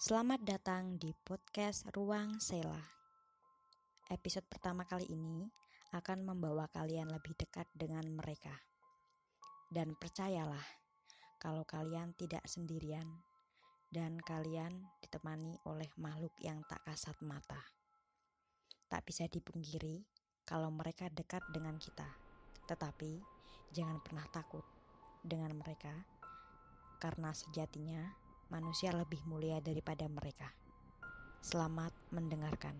Selamat datang di podcast Ruang Sela. Episode pertama kali ini akan membawa kalian lebih dekat dengan mereka. Dan percayalah, kalau kalian tidak sendirian dan kalian ditemani oleh makhluk yang tak kasat mata. Tak bisa dipungkiri kalau mereka dekat dengan kita. Tetapi jangan pernah takut dengan mereka karena sejatinya manusia lebih mulia daripada mereka. Selamat mendengarkan.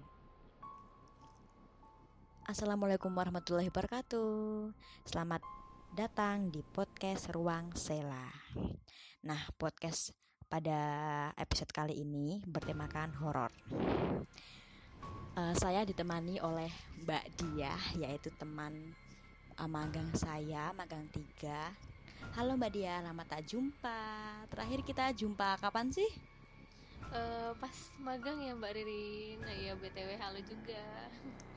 Assalamualaikum warahmatullahi wabarakatuh. Selamat datang di podcast Ruang Sela. Nah, podcast pada episode kali ini bertemakan horor. Uh, saya ditemani oleh Mbak Dia, yaitu teman uh, magang saya, magang tiga Halo Mbak Dia, lama tak jumpa. Terakhir kita jumpa kapan sih? Uh, pas magang ya Mbak Ririn. Nah, ya BTW halo juga.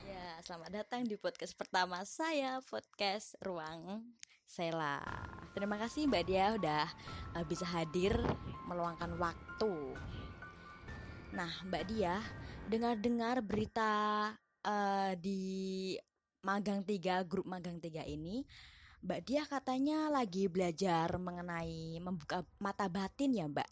Ya, selamat datang di podcast pertama saya, podcast Ruang Sela. Terima kasih Mbak Dia udah uh, bisa hadir meluangkan waktu. Nah, Mbak Dia, dengar-dengar berita uh, di magang tiga grup magang tiga ini Mbak Dia katanya lagi belajar mengenai membuka mata batin ya Mbak.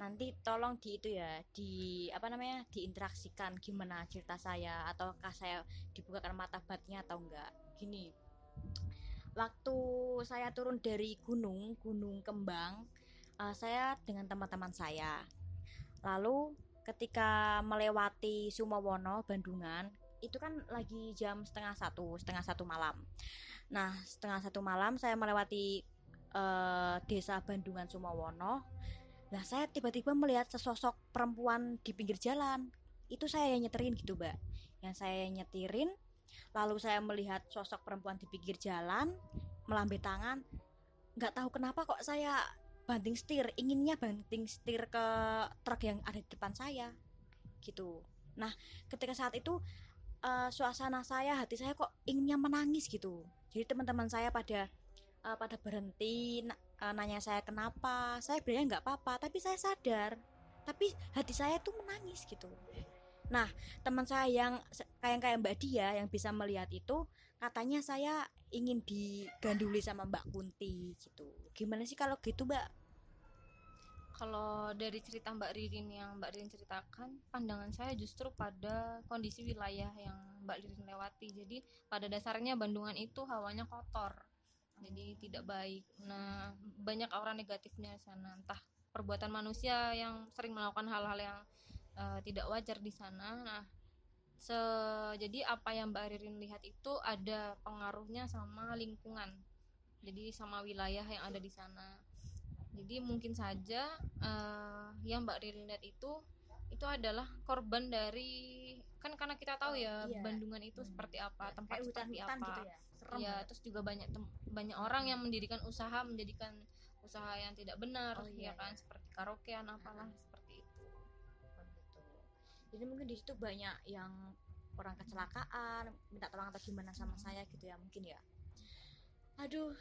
Nanti tolong di itu ya, di apa namanya, diinteraksikan gimana cerita saya ataukah saya dibukakan mata batinnya atau enggak. Gini, waktu saya turun dari gunung, Gunung Kembang, uh, saya dengan teman-teman saya. Lalu ketika melewati Sumowono, Bandungan, itu kan lagi jam setengah satu setengah satu malam. Nah setengah satu malam saya melewati uh, desa Bandungan Sumowono nah saya tiba-tiba melihat sesosok perempuan di pinggir jalan. Itu saya yang nyeterin gitu mbak. Yang saya nyetirin lalu saya melihat sosok perempuan di pinggir jalan melambai tangan. Nggak tahu kenapa kok saya banting setir inginnya banting setir ke truk yang ada di depan saya gitu. Nah ketika saat itu uh, suasana saya hati saya kok inginnya menangis gitu. Jadi teman-teman saya pada uh, pada berhenti uh, nanya saya kenapa. Saya sebenarnya nggak apa-apa tapi saya sadar. Tapi hati saya tuh menangis gitu. Nah teman saya yang kayak kayak Mbak Dia yang bisa melihat itu katanya saya ingin diganduli sama Mbak Kunti gitu. Gimana sih kalau gitu Mbak kalau dari cerita Mbak Ririn yang Mbak Ririn ceritakan, pandangan saya justru pada kondisi wilayah yang Mbak Ririn lewati. Jadi pada dasarnya Bandungan itu hawanya kotor, jadi tidak baik. Nah banyak orang negatifnya sana, entah perbuatan manusia yang sering melakukan hal-hal yang uh, tidak wajar di sana. Nah se jadi apa yang Mbak Ririn lihat itu ada pengaruhnya sama lingkungan, jadi sama wilayah yang ada di sana jadi mungkin saja uh, yang Mbak Riri lihat itu itu adalah korban dari kan karena kita tahu ya iya. Bandungan itu hmm. seperti apa ya, tempat hutan, seperti apa gitu ya, Serem ya terus juga banyak banyak orang yang mendirikan usaha menjadikan usaha yang tidak benar oh, iya, ya kan iya. seperti karaokean apalah hmm. seperti itu oh, jadi mungkin di situ banyak yang orang kecelakaan minta tolong atau gimana sama hmm. saya gitu ya mungkin ya aduh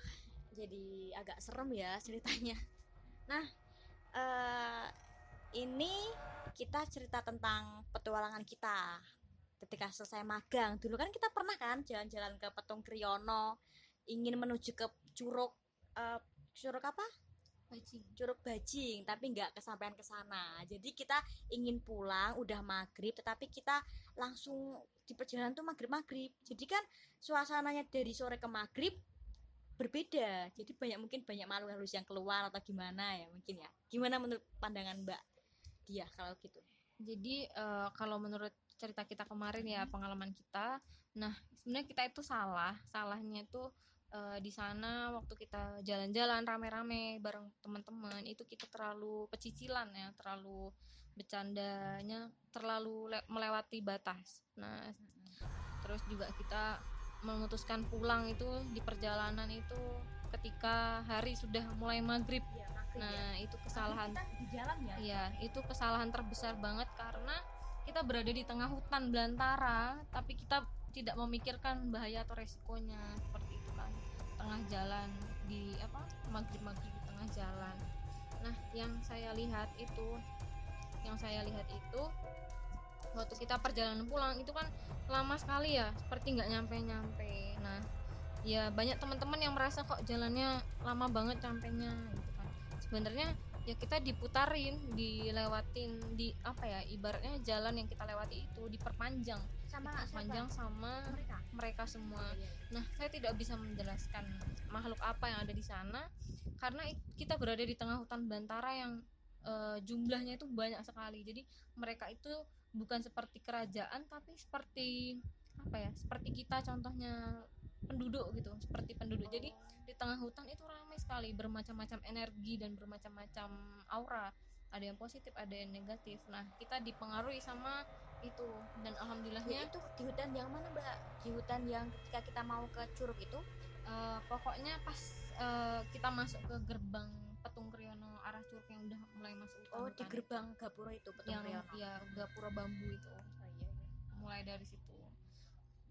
jadi agak serem ya ceritanya Nah, uh, ini kita cerita tentang petualangan kita ketika selesai magang. Dulu kan kita pernah kan jalan-jalan ke Petung Kriyono, ingin menuju ke Curug uh, Curug apa? Bajing. Curug Bajing, tapi nggak kesampaian ke sana. Jadi kita ingin pulang, udah maghrib, tetapi kita langsung di perjalanan tuh maghrib maghrib. Jadi kan suasananya dari sore ke maghrib berbeda. Jadi banyak mungkin banyak malu halus yang keluar atau gimana ya mungkin ya. Gimana menurut pandangan mbak dia kalau gitu? Jadi uh, kalau menurut cerita kita kemarin ya pengalaman kita nah sebenarnya kita itu salah. Salahnya itu uh, di sana waktu kita jalan-jalan rame-rame bareng teman-teman itu kita terlalu pecicilan ya terlalu bercandanya terlalu melewati batas. Nah terus juga kita memutuskan pulang itu di perjalanan itu ketika hari sudah mulai maghrib. Ya, nah ya. itu kesalahan. di jalan ya. Iya itu kesalahan terbesar banget karena kita berada di tengah hutan belantara, tapi kita tidak memikirkan bahaya atau resikonya seperti itu kan tengah jalan di apa maghrib maghrib di tengah jalan. nah yang saya lihat itu yang saya lihat itu waktu kita perjalanan pulang itu kan lama sekali ya seperti nggak nyampe nyampe nah ya banyak teman-teman yang merasa kok jalannya lama banget sampainya gitu kan. Sebenarnya ya kita diputarin dilewatin di apa ya ibaratnya jalan yang kita lewati itu diperpanjang. Sama panjang sama mereka? mereka semua. Iya. Nah, saya tidak bisa menjelaskan makhluk apa yang ada di sana karena it- kita berada di tengah hutan belantara yang eh, jumlahnya itu banyak sekali. Jadi mereka itu bukan seperti kerajaan tapi seperti apa ya? Seperti kita contohnya penduduk gitu, seperti penduduk. Jadi di tengah hutan itu ramai sekali bermacam-macam energi dan bermacam-macam aura. Ada yang positif, ada yang negatif. Nah, kita dipengaruhi sama itu dan Ya, alhamdulillahnya itu di hutan yang mana mbak di hutan yang ketika kita mau ke curug itu Eh, pokoknya pas eh, kita masuk ke gerbang Petung arah Curug yang udah mulai masuk hutan oh di gerbang gapura itu Petung yang Priyono. ya gapura bambu itu. Oh, iya, iya. mulai dari situ.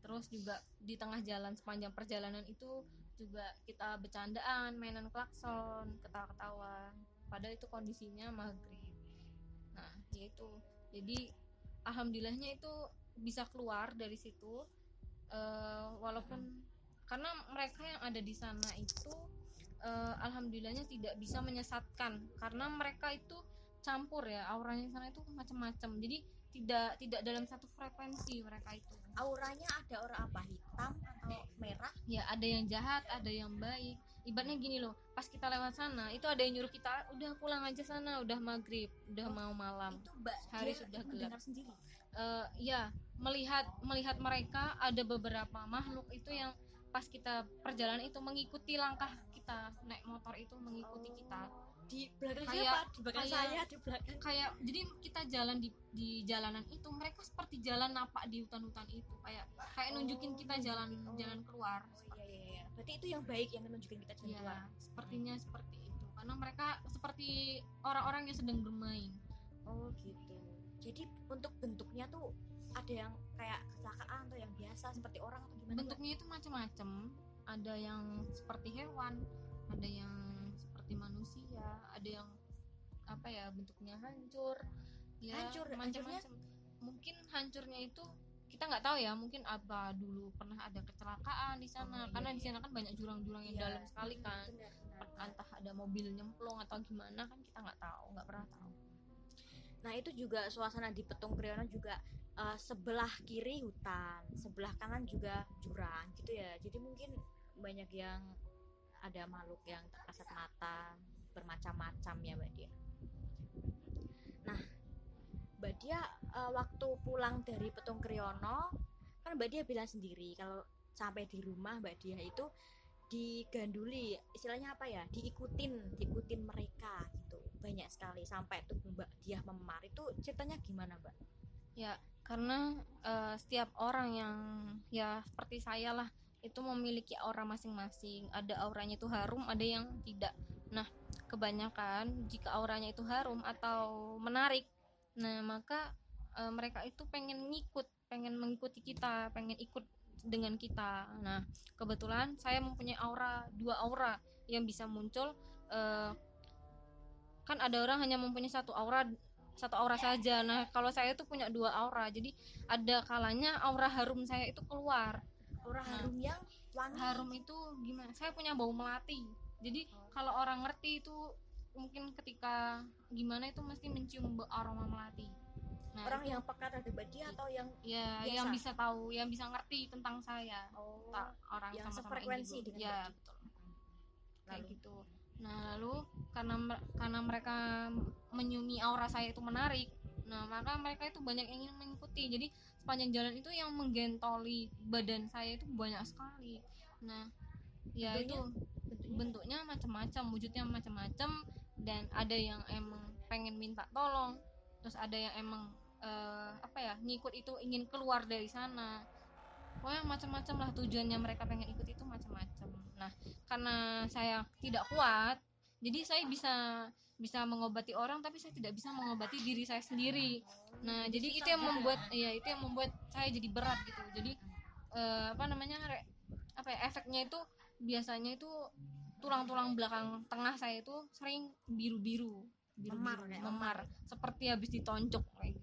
Terus juga di tengah jalan sepanjang perjalanan itu juga kita bercandaan mainan klakson ketawa-ketawa padahal itu kondisinya maghrib. Nah yaitu. Jadi alhamdulillahnya itu bisa keluar dari situ eh, walaupun karena mereka yang ada di sana itu eh, alhamdulillahnya tidak bisa menyesatkan. Karena mereka itu campur ya auranya sana itu macam-macam. Jadi tidak tidak dalam satu frekuensi mereka itu. Auranya ada aura apa? Hitam atau merah? Ya ada yang jahat ada yang baik. Ibaratnya gini loh pas kita lewat sana itu ada yang nyuruh kita udah pulang aja sana udah maghrib udah Oh, mau malam. itu mbak Hari dia sudah gelap. sendiri? Eh, ya melihat melihat mereka ada beberapa makhluk itu yang pas kita perjalanan itu mengikuti langkah kita naik motor itu mengikuti kita. Di belakang Kayak- siapa? Di belakang kayak- saya di belakang. kayak jadi kita jalan di di jalanan itu mereka seperti jalan napak di hutan-hutan itu. Kayak kayak nunjukin kita jalan Oh. jalan keluar. Oh, iya, iya, iya. berarti itu yang baik yang menunjukkan kita jalan keluar. ya sepertinya seperti itu. Karena mereka seperti orang-orang yang sedang bermain. Oh gitu. Jadi untuk bentuknya tuh ada yang kayak kecelakaan atau yang biasa seperti orang atau gimana bentuknya itu macam-macam ada yang seperti hewan ada yang seperti manusia ada yang apa ya bentuknya hancur. Ya Hancur, macam-macam mungkin hancurnya itu kita nggak tahu ya mungkin apa dulu pernah ada kecelakaan di Oh, sana iya, karena di iya. sana kan banyak jurang-jurang yang Iya, dalam sekali kan. benar, benar. entah ada mobil nyemplung atau gimana kan kita nggak tahu nggak pernah tahu. Nah itu juga suasana di Petung Kriyono juga eh, sebelah kiri hutan, sebelah kanan juga jurang gitu ya. Jadi mungkin banyak yang ada makhluk yang tak kasat mata, bermacam-macam ya Mbak Dia. Nah Mbak Dia eh, waktu pulang dari Petung Kriyono kan Mbak Dia bilang sendiri kalau sampai di rumah Mbak Dia itu diganduli istilahnya apa ya diikutin diikutin mereka gitu banyak sekali sampai tubuh mbak dia memar itu ceritanya gimana mbak Ya, karena eh, setiap orang yang ya seperti saya lah itu memiliki aura masing-masing. Ada auranya itu harum, ada yang tidak. Nah, kebanyakan jika auranya itu harum atau menarik, nah maka eh, mereka itu pengen ngikut, pengen mengikuti kita, pengen ikut dengan kita. Nah, kebetulan saya mempunyai aura dua aura yang bisa muncul. eh, kan ada orang hanya mempunyai satu aura satu aura saja. Nah, kalau saya itu punya dua aura. Jadi ada kalanya aura harum saya itu keluar. aura Nah, harum yang wangi Harum itu gimana? Saya punya bau melati. Jadi Oh. kalau orang ngerti itu mungkin ketika gimana itu mesti mencium aroma melati. Nah, orang itu- yang peka terhadap dia atau yang ya biasa? yang bisa tahu, yang bisa ngerti tentang saya. oh Tak orang yang sama-sama sefrekuensi indigo. dengan ya, betul. Kayak Lalu? gitu. Nah, lalu karena karena mereka menyumi aura saya itu menarik. Nah, maka mereka itu banyak yang ingin mengikuti. Jadi sepanjang jalan itu yang menggentoli badan saya itu banyak sekali. Nah, ya Bentuknya? itu bentuknya bentuknya macam-macam, wujudnya macam-macam dan ada yang emang pengen minta tolong, terus ada yang emang eh, apa ya ngikut itu ingin keluar dari sana. Pokoknya macam-macam lah tujuannya mereka pengen ikut itu macam-macam. Nah, karena saya tidak kuat, jadi saya bisa bisa mengobati orang tapi saya tidak bisa mengobati diri saya sendiri. Nah, jadi itu yang membuat ya itu yang membuat saya jadi berat gitu. Jadi eh, apa namanya re- apa ya efeknya itu biasanya itu tulang-tulang belakang tengah saya itu sering biru-biru biru Memar, memar, kayak memar seperti habis ditonjok kayak.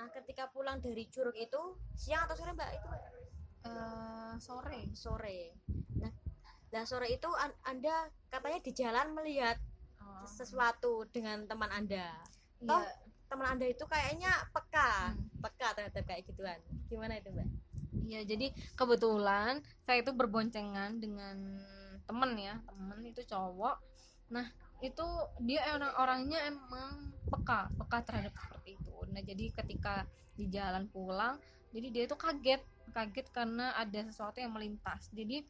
Nah, ketika pulang dari curug itu siang atau sore Mbak itu? Eh, sore sore. Nah, nah sore itu an- Anda katanya di jalan melihat Oh. sesuatu dengan teman Anda. Iya. Toh teman Anda itu kayaknya peka, Hmm. peka terhadap kayak gituan. Gimana itu, Mbak? Iya, jadi kebetulan saya itu berboncengan dengan temen ya, temen itu cowok. Nah, itu dia orang-orangnya emang peka, peka terhadap seperti itu. Nah, jadi ketika di jalan pulang, jadi dia itu kaget, kaget karena ada sesuatu yang melintas. Jadi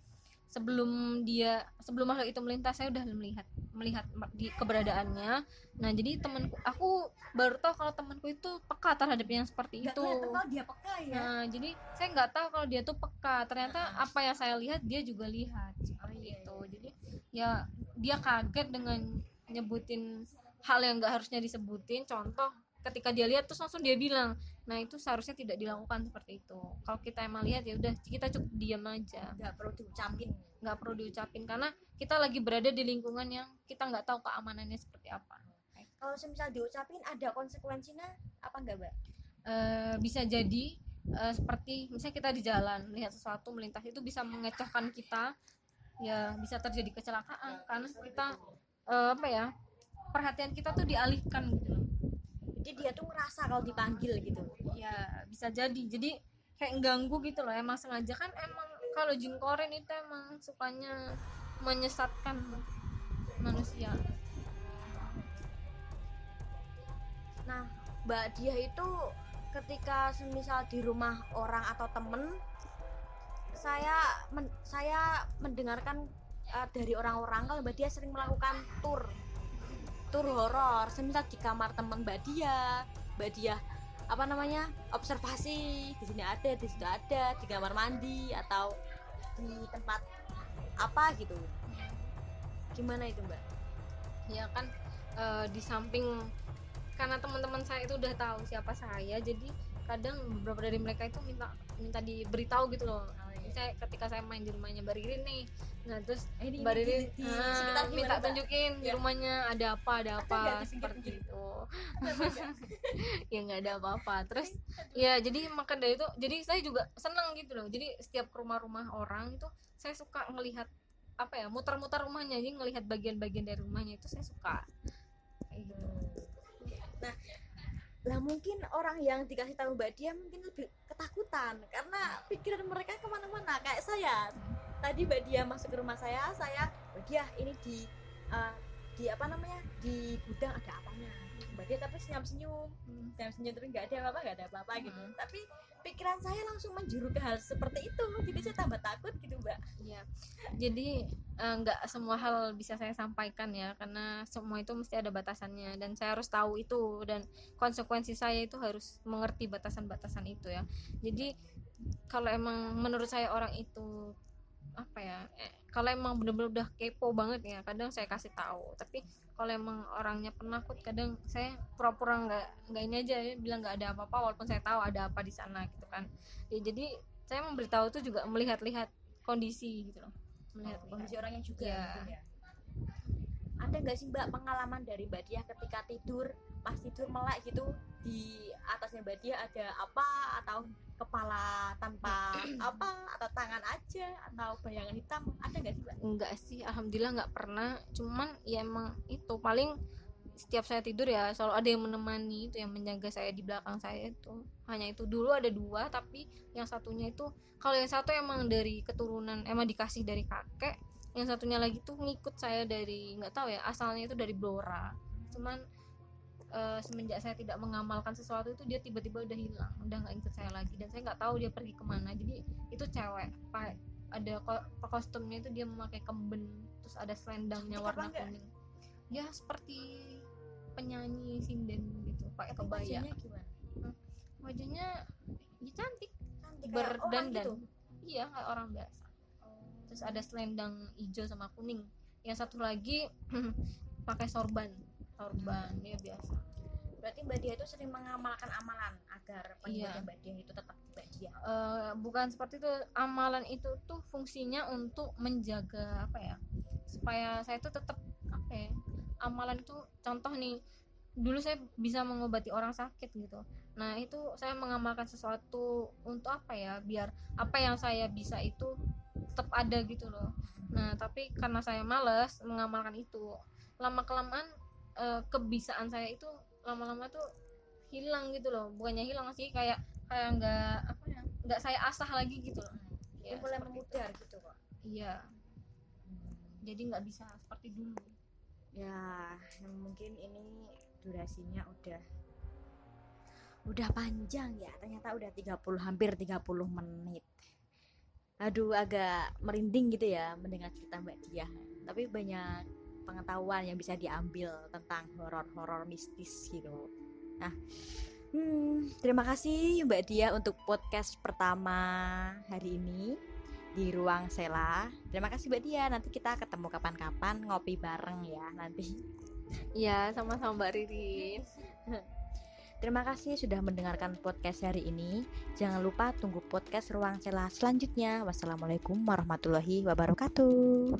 sebelum dia sebelum makhluk itu melintas saya udah melihat melihat di keberadaannya. Nah, jadi temanku aku baru tahu kalau temanku itu peka terhadap yang seperti Nggak itu. kalau dia peka ya. Nah, jadi saya nggak tahu kalau dia tuh peka. Ternyata apa yang saya lihat dia juga lihat seperti iya, itu. Jadi ya dia kaget dengan nyebutin hal yang nggak harusnya disebutin. Contoh ketika dia lihat terus langsung dia bilang, nah itu seharusnya tidak dilakukan seperti itu. Kalau kita emang lihat ya udah kita cukup diam aja, Nggak perlu diucapin. nggak perlu diucapin karena kita lagi berada di lingkungan yang kita nggak tahu keamanannya seperti apa. Kalau semisal diucapin ada konsekuensinya apa enggak, Mbak? Eh, bisa jadi eh, seperti misalnya kita di jalan melihat sesuatu melintas itu bisa mengecohkan kita ya bisa terjadi kecelakaan karena kita eh, apa ya perhatian kita tuh dialihkan gitu loh. Jadi dia tuh ngerasa kalau dipanggil gitu. ya bisa jadi. Jadi kayak ganggu gitu loh. Emang sengaja kan emang kalau jin korin itu emang sukanya menyesatkan manusia. Nah, Mbak Dia itu ketika semisal di rumah orang atau temen saya men- saya mendengarkan eh, dari orang-orang kalau Mbak Dia sering melakukan tour tour horor. Semisal di kamar teman Mbak Dia. Mbak Dia apa namanya observasi. Di sini ada di situ ada di kamar mandi atau di tempat apa gitu. Gimana itu Mbak? Ya kan eh, di samping karena teman-teman saya itu udah tahu siapa saya jadi kadang beberapa dari mereka itu minta minta diberitahu gitu loh saya ketika saya main di rumahnya Mbak Ririn nih nah terus Eh, ini, Mbak ini Ririn di, di ah, minta tunjukin di Ya. rumahnya ada apa ada apa di seperti itu. Ya nggak ada apa-apa. Terus ya jadi maka dari itu jadi saya juga senang gitu loh. Jadi setiap ke rumah-rumah orang itu saya suka ngelihat apa ya muter-muter rumahnya. Jadi ngelihat bagian-bagian dari rumahnya itu saya suka. Gitu. Nah, lah mungkin orang yang dikasih tahu Mbak Dia mungkin lebih ketakutan karena pikiran mereka ke mana-mana kayak saya. Tadi Mbak Dia masuk ke rumah saya, saya Mbak Dia ini di eh, di apa namanya di gudang ada apanya? Dia tapi senyum-senyum, senyum-senyum tapi nggak ada apa-apa, nggak ada apa-apa gitu. Hmm. Tapi pikiran saya langsung menjuru ke hal seperti itu, jadi saya tambah takut gitu Mbak. ya jadi eh, nggak semua hal bisa saya sampaikan ya karena semua itu mesti ada batasannya dan saya harus tahu itu dan konsekuensi saya itu harus mengerti batasan-batasan itu ya jadi kalau emang menurut saya orang itu apa ya eh, kalau emang bener-bener udah kepo banget ya kadang saya kasih tahu. Tapi kalau emang orangnya penakut kadang saya pura-pura nggak nggak ini aja ya, bilang nggak ada apa-apa walaupun saya tahu ada apa di sana gitu kan. Ya, jadi saya memberitahu itu juga melihat-lihat kondisi gitu loh. Melihat kondisi orangnya juga Iya. mungkin ya. ada nggak sih mbak pengalaman dari mbak Dia ketika tidur pas tidur melek gitu di atasnya mbak Dia ada apa? Atau kepala tanpa apa? Atau tangan aja? Atau bayangan hitam? Ada nggak sih mbak? Enggak sih alhamdulillah nggak pernah. Cuman ya emang itu paling setiap saya tidur ya selalu ada yang menemani itu yang menjaga saya di belakang saya itu. Hanya itu dulu ada dua tapi yang satunya itu kalau yang satu emang dari keturunan emang dikasih dari kakek yang satunya lagi tuh ngikut saya dari nggak tahu ya asalnya itu dari Blora. Cuman eh, semenjak saya tidak mengamalkan sesuatu itu dia tiba-tiba udah hilang udah nggak ikut saya lagi. Dan saya nggak tahu dia pergi ke mana. Jadi itu cewek. Pak ada ko- kostumnya itu dia memakai kemben terus ada selendangnya Cantik warna enggak? kuning. Ya seperti penyanyi sinden gitu. Pakai kebaya. wajahnya gimana? Wajahnya ya cantik. Cantik berdandan gitu? iya kayak orang biasa. Terus ada selendang hijau sama kuning. Yang satu lagi pakai sorban sorban ya biasa. Berarti mbak Dia itu sering mengamalkan amalan agar Iya. penghibur mbak Dia itu tetap mbak Dia. Eh, bukan seperti itu. Amalan itu tuh fungsinya untuk menjaga apa ya supaya saya tuh tetap apa ya amalan itu contoh nih dulu saya bisa mengobati orang sakit gitu. Nah itu saya mengamalkan sesuatu untuk apa ya biar apa yang saya bisa itu tetap ada gitu loh. Nah tapi karena saya males mengamalkan itu lama kelamaan eh, kebisaan saya itu lama-lama tuh hilang gitu loh. Bukannya hilang sih kayak kayak nggak apa ya nggak saya asah lagi gitu loh. Ya, mulai memudar gitu kok. Iya. Jadi nggak bisa seperti dulu. Ya mungkin ini durasinya udah udah panjang ya. Ternyata udah 30 hampir 30 menit. Aduh agak merinding gitu ya mendengar cerita Mbak Dia tapi banyak pengetahuan yang bisa diambil tentang horor-horor mistis gitu nah hmm, terima kasih Mbak Dia untuk podcast pertama hari ini di ruang Sela terima kasih Mbak Dia nanti kita ketemu kapan-kapan ngopi bareng ya nanti Iya, sama-sama Mbak Ririn. Terima kasih sudah mendengarkan podcast hari ini. Jangan lupa tunggu podcast Ruang Celah selanjutnya. Wassalamualaikum warahmatullahi wabarakatuh.